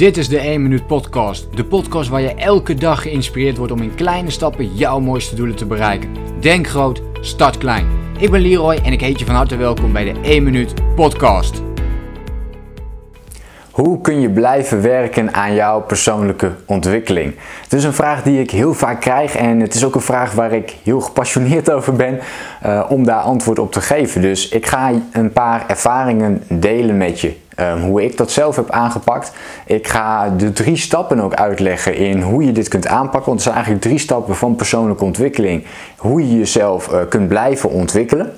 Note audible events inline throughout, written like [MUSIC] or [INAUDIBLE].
Dit is de 1 Minuut Podcast. De podcast waar je elke dag geïnspireerd wordt om in kleine stappen jouw mooiste doelen te bereiken. Denk groot, start klein. Ik ben Leroy en ik heet je van harte welkom bij de 1 Minuut Podcast. Hoe kun je blijven werken aan jouw persoonlijke ontwikkeling? Het is een vraag die ik heel vaak krijg en het is ook een vraag waar ik heel gepassioneerd [LAUGHS] over ben uh, om daar antwoord op te geven. Dus ik ga een paar ervaringen delen met je. Um, hoe ik dat zelf heb aangepakt. Ik ga de drie stappen ook uitleggen in hoe je dit kunt aanpakken. Want het zijn eigenlijk drie stappen van persoonlijke ontwikkeling. Hoe je jezelf uh, kunt blijven ontwikkelen.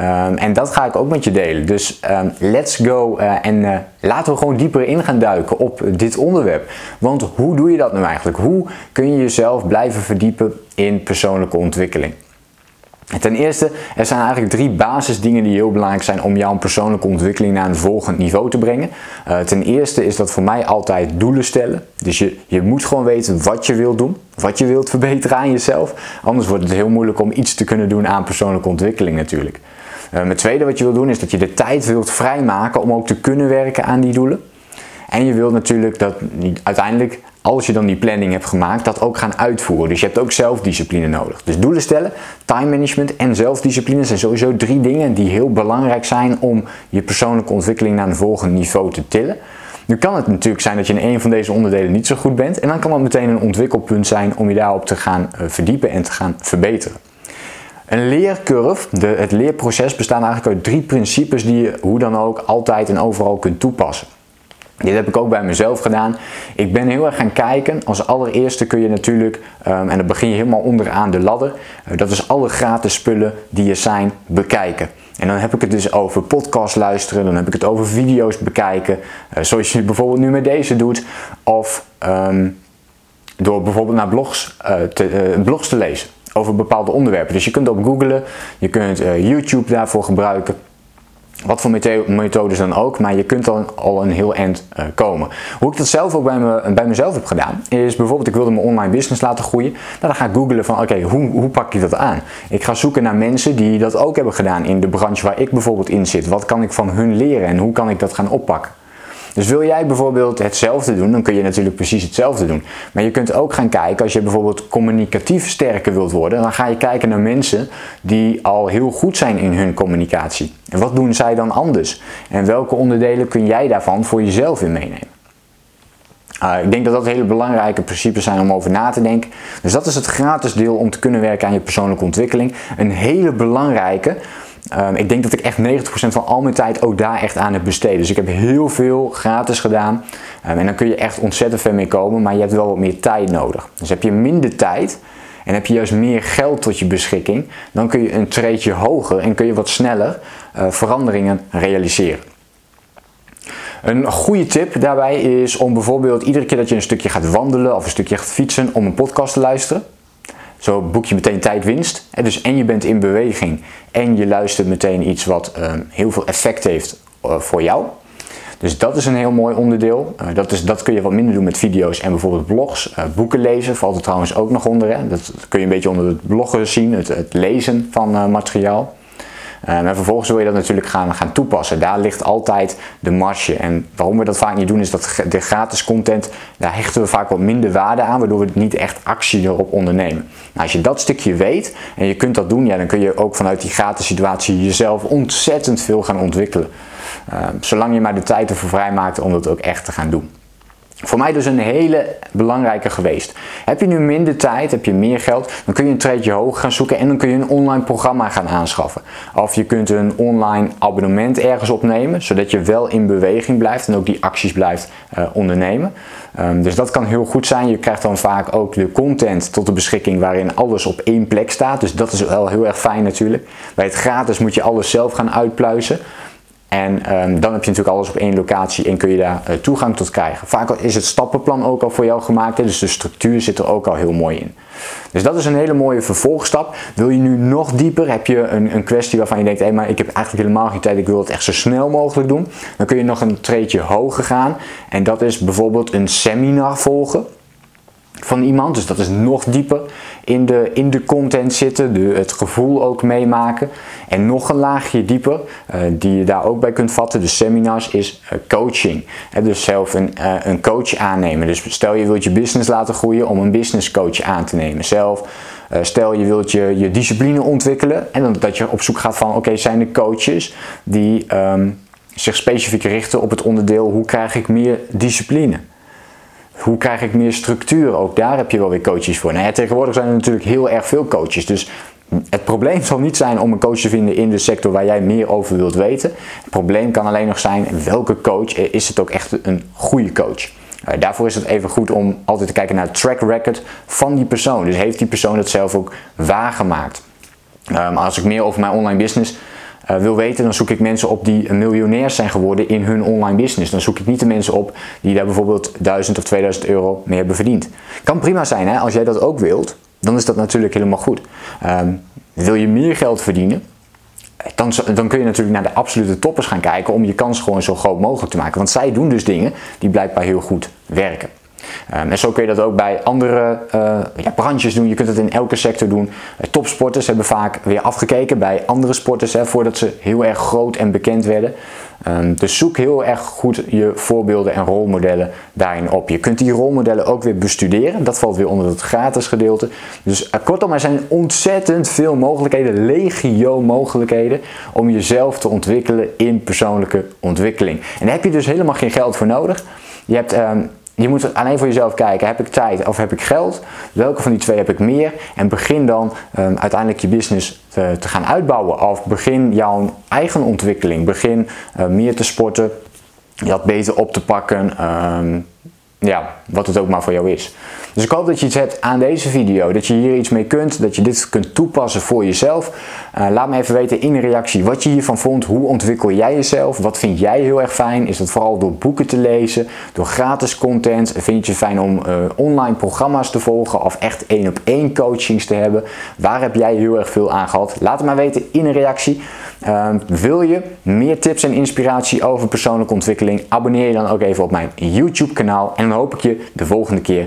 Um, en dat ga ik ook met je delen. Dus um, let's go uh, en uh, laten we gewoon dieper in gaan duiken op dit onderwerp. Want hoe doe je dat nou eigenlijk? Hoe kun je jezelf blijven verdiepen in persoonlijke ontwikkeling? Ten eerste, er zijn eigenlijk drie basisdingen die heel belangrijk zijn om jouw persoonlijke ontwikkeling naar een volgend niveau te brengen. Uh, ten eerste is dat voor mij altijd doelen stellen. Dus je, je moet gewoon weten wat je wilt doen, wat je wilt verbeteren aan jezelf. Anders wordt het heel moeilijk om iets te kunnen doen aan persoonlijke ontwikkeling natuurlijk. Uh, het tweede wat je wil doen is dat je de tijd wilt vrijmaken om ook te kunnen werken aan die doelen. En je wilt natuurlijk dat uiteindelijk, als je dan die planning hebt gemaakt, dat ook gaan uitvoeren. Dus je hebt ook zelfdiscipline nodig. Dus doelen stellen, time management en zelfdiscipline zijn sowieso drie dingen die heel belangrijk zijn om je persoonlijke ontwikkeling naar een volgend niveau te tillen. Nu kan het natuurlijk zijn dat je in een van deze onderdelen niet zo goed bent. En dan kan dat meteen een ontwikkelpunt zijn om je daarop te gaan eh, verdiepen en te gaan verbeteren. Een leercurve, de, het leerproces, bestaat eigenlijk uit drie principes die je hoe dan ook altijd en overal kunt toepassen. Dit heb ik ook bij mezelf gedaan. Ik ben heel erg gaan kijken. Als allereerste kun je natuurlijk, um, en dan begin je helemaal onderaan de ladder, uh, dat is alle gratis spullen die er zijn bekijken. En dan heb ik het dus over podcast luisteren, dan heb ik het over video's bekijken, uh, zoals je bijvoorbeeld nu met deze doet, of um, door bijvoorbeeld naar blogs, uh, te, blogs te lezen over bepaalde onderwerpen. Dus je kunt op googlen, je kunt YouTube daarvoor gebruiken. Wat voor methodes dan ook, maar je kunt dan al een heel eind uh, komen. Hoe ik dat zelf ook bij, me, bij mezelf heb gedaan, is bijvoorbeeld ik wilde mijn online business laten groeien. Nou, dan ga ik googlen van oké, hoe, hoe pak je dat aan? Ik ga zoeken naar mensen die dat ook hebben gedaan in de branche waar ik bijvoorbeeld in zit. Wat kan ik van hun leren en hoe kan ik dat gaan oppakken? Dus wil jij bijvoorbeeld hetzelfde doen, dan kun je natuurlijk precies hetzelfde doen. Maar je kunt ook gaan kijken, als je bijvoorbeeld communicatief sterker wilt worden, dan ga je kijken naar mensen die al heel goed zijn in hun communicatie. En wat doen zij dan anders? En welke onderdelen kun jij daarvan voor jezelf in meenemen? Uh, ik denk dat dat hele belangrijke principes zijn om over na te denken. Dus dat is het gratis deel om te kunnen werken aan je persoonlijke ontwikkeling. Een hele belangrijke, Um, ik denk dat ik echt 90% van al mijn tijd ook daar echt aan heb besteed. Dus ik heb heel veel gratis gedaan. Um, en dan kun je echt ontzettend ver mee komen, maar je hebt wel wat meer tijd nodig. Dus heb je minder tijd en heb je juist meer geld tot je beschikking, dan kun je een treedje hoger en kun je wat sneller uh, veranderingen realiseren. Een goede tip daarbij is om bijvoorbeeld iedere keer dat je een stukje gaat wandelen of een stukje gaat fietsen, om een podcast te luisteren. Zo boek je meteen tijdwinst. En dus en je bent in beweging en je luistert meteen iets wat um, heel veel effect heeft uh, voor jou. Dus dat is een heel mooi onderdeel. Uh, dat, is, dat kun je wat minder doen met video's en bijvoorbeeld blogs. Uh, boeken lezen valt er trouwens ook nog onder. Hè? Dat kun je een beetje onder het bloggen zien, het, het lezen van materiaal. Um, en vervolgens wil je dat natuurlijk gaan, gaan toepassen. Daar ligt altijd de marge. En waarom we dat vaak niet doen, is dat de gratis content, daar hechten we vaak wat minder waarde aan, waardoor we niet echt actie erop ondernemen. Nou, als je dat stukje weet en je kunt dat doen, ja, dan kun je ook vanuit die gratis situatie jezelf ontzettend veel gaan ontwikkelen. Um, zolang je maar de tijd ervoor vrijmaakt om dat ook echt te gaan doen. Voor mij dus een hele belangrijke geweest. Heb je nu minder tijd, heb je meer geld, dan kun je een treedje hoger gaan zoeken en dan kun je een online programma gaan aanschaffen. Of je kunt een online abonnement ergens opnemen, zodat je wel in beweging blijft en ook die acties blijft uh, ondernemen. Um, dus dat kan heel goed zijn. Je krijgt dan vaak ook de content tot de beschikking waarin alles op één plek staat. Dus dat is wel heel erg fijn natuurlijk. Bij het gratis moet je alles zelf gaan uitpluizen. En um, dan heb je natuurlijk alles op één locatie en kun je daar uh, toegang tot krijgen. Vaak is het stappenplan ook al voor jou gemaakt, dus de structuur zit er ook al heel mooi in. Dus dat is een hele mooie vervolgstap. Wil je nu nog dieper, heb je een, een kwestie waarvan je denkt, hé, maar ik heb eigenlijk helemaal geen tijd, ik wil het echt zo snel mogelijk doen. Dan kun je nog een treedje hoger gaan en dat is bijvoorbeeld een seminar volgen. Van iemand. Dus dat is nog dieper in de, in de content zitten, de, het gevoel ook meemaken. En nog een laagje dieper, uh, die je daar ook bij kunt vatten, de seminars, is uh, coaching. Dus zelf een, uh, een coach aannemen. Dus stel je wilt je business laten groeien om een business coach aan te nemen. Zelf, stel je wilt je, je discipline ontwikkelen en dan, dat je op zoek gaat van oké, zijn er coaches die um, zich specifiek richten op het onderdeel hoe krijg ik meer discipline. Hoe krijg ik meer structuur? Ook daar heb je wel weer coaches voor. Nou tegenwoordig zijn er natuurlijk heel erg veel coaches. Dus het probleem zal niet zijn om een coach te vinden in de sector waar jij meer over wilt weten. Het probleem kan alleen nog zijn welke coach is het ook echt een goede coach. Uh, daarvoor is het even goed om altijd te kijken naar het track record van die persoon. Dus heeft die persoon het zelf ook waargemaakt? Um, als ik meer over mijn online business uh, wil weten, dan zoek ik mensen op die miljonairs zijn geworden in hun online business. Dan zoek ik niet de mensen op die daar bijvoorbeeld 1000 of 2000 euro mee hebben verdiend. Kan prima zijn, hè? als jij dat ook wilt, dan is dat natuurlijk helemaal goed. Um, wil je meer geld verdienen, dan, dan, kun je natuurlijk naar de absolute toppers gaan kijken om je kans gewoon zo groot mogelijk te maken. Want zij doen dus dingen die blijkbaar heel goed werken. Um, en zo kun je dat ook bij andere uh, ja, branches doen. Je kunt het in elke sector doen. Uh, topsporters hebben vaak weer afgekeken bij andere sporters hè, voordat ze heel erg groot en bekend werden. Um, dus zoek heel erg goed je voorbeelden en rolmodellen daarin op. Je kunt die rolmodellen ook weer bestuderen. Dat valt weer onder het gratis gedeelte. Dus uh, kortom, er zijn ontzettend veel mogelijkheden, legio mogelijkheden om jezelf te ontwikkelen in persoonlijke ontwikkeling. En daar heb je dus helemaal geen geld voor nodig. Je hebt um, je moet alleen voor jezelf kijken, heb ik tijd of heb ik geld? Welke van die twee heb ik meer? En begin dan um, uiteindelijk je business te, te, gaan uitbouwen. Of begin jouw eigen ontwikkeling. Begin uh, meer te sporten, dat beter op te pakken. Um, ja, wat het ook maar voor jou is. Dus ik hoop dat je iets hebt aan deze video, dat je hier iets mee kunt, dat je dit kunt toepassen voor jezelf. Uh, laat me even weten in een reactie wat je hiervan vond. Hoe ontwikkel jij jezelf? Wat vind jij heel erg fijn? Is dat vooral door boeken te lezen, door gratis content? Vind je het fijn om uh, online programma's te volgen of echt één op één coachings te hebben? Waar heb jij heel erg veel aan gehad? Laat het maar weten in een reactie. Uh, wil je meer tips en inspiratie over persoonlijke ontwikkeling? Abonneer je dan ook even op mijn YouTube kanaal en dan hoop ik je de volgende keer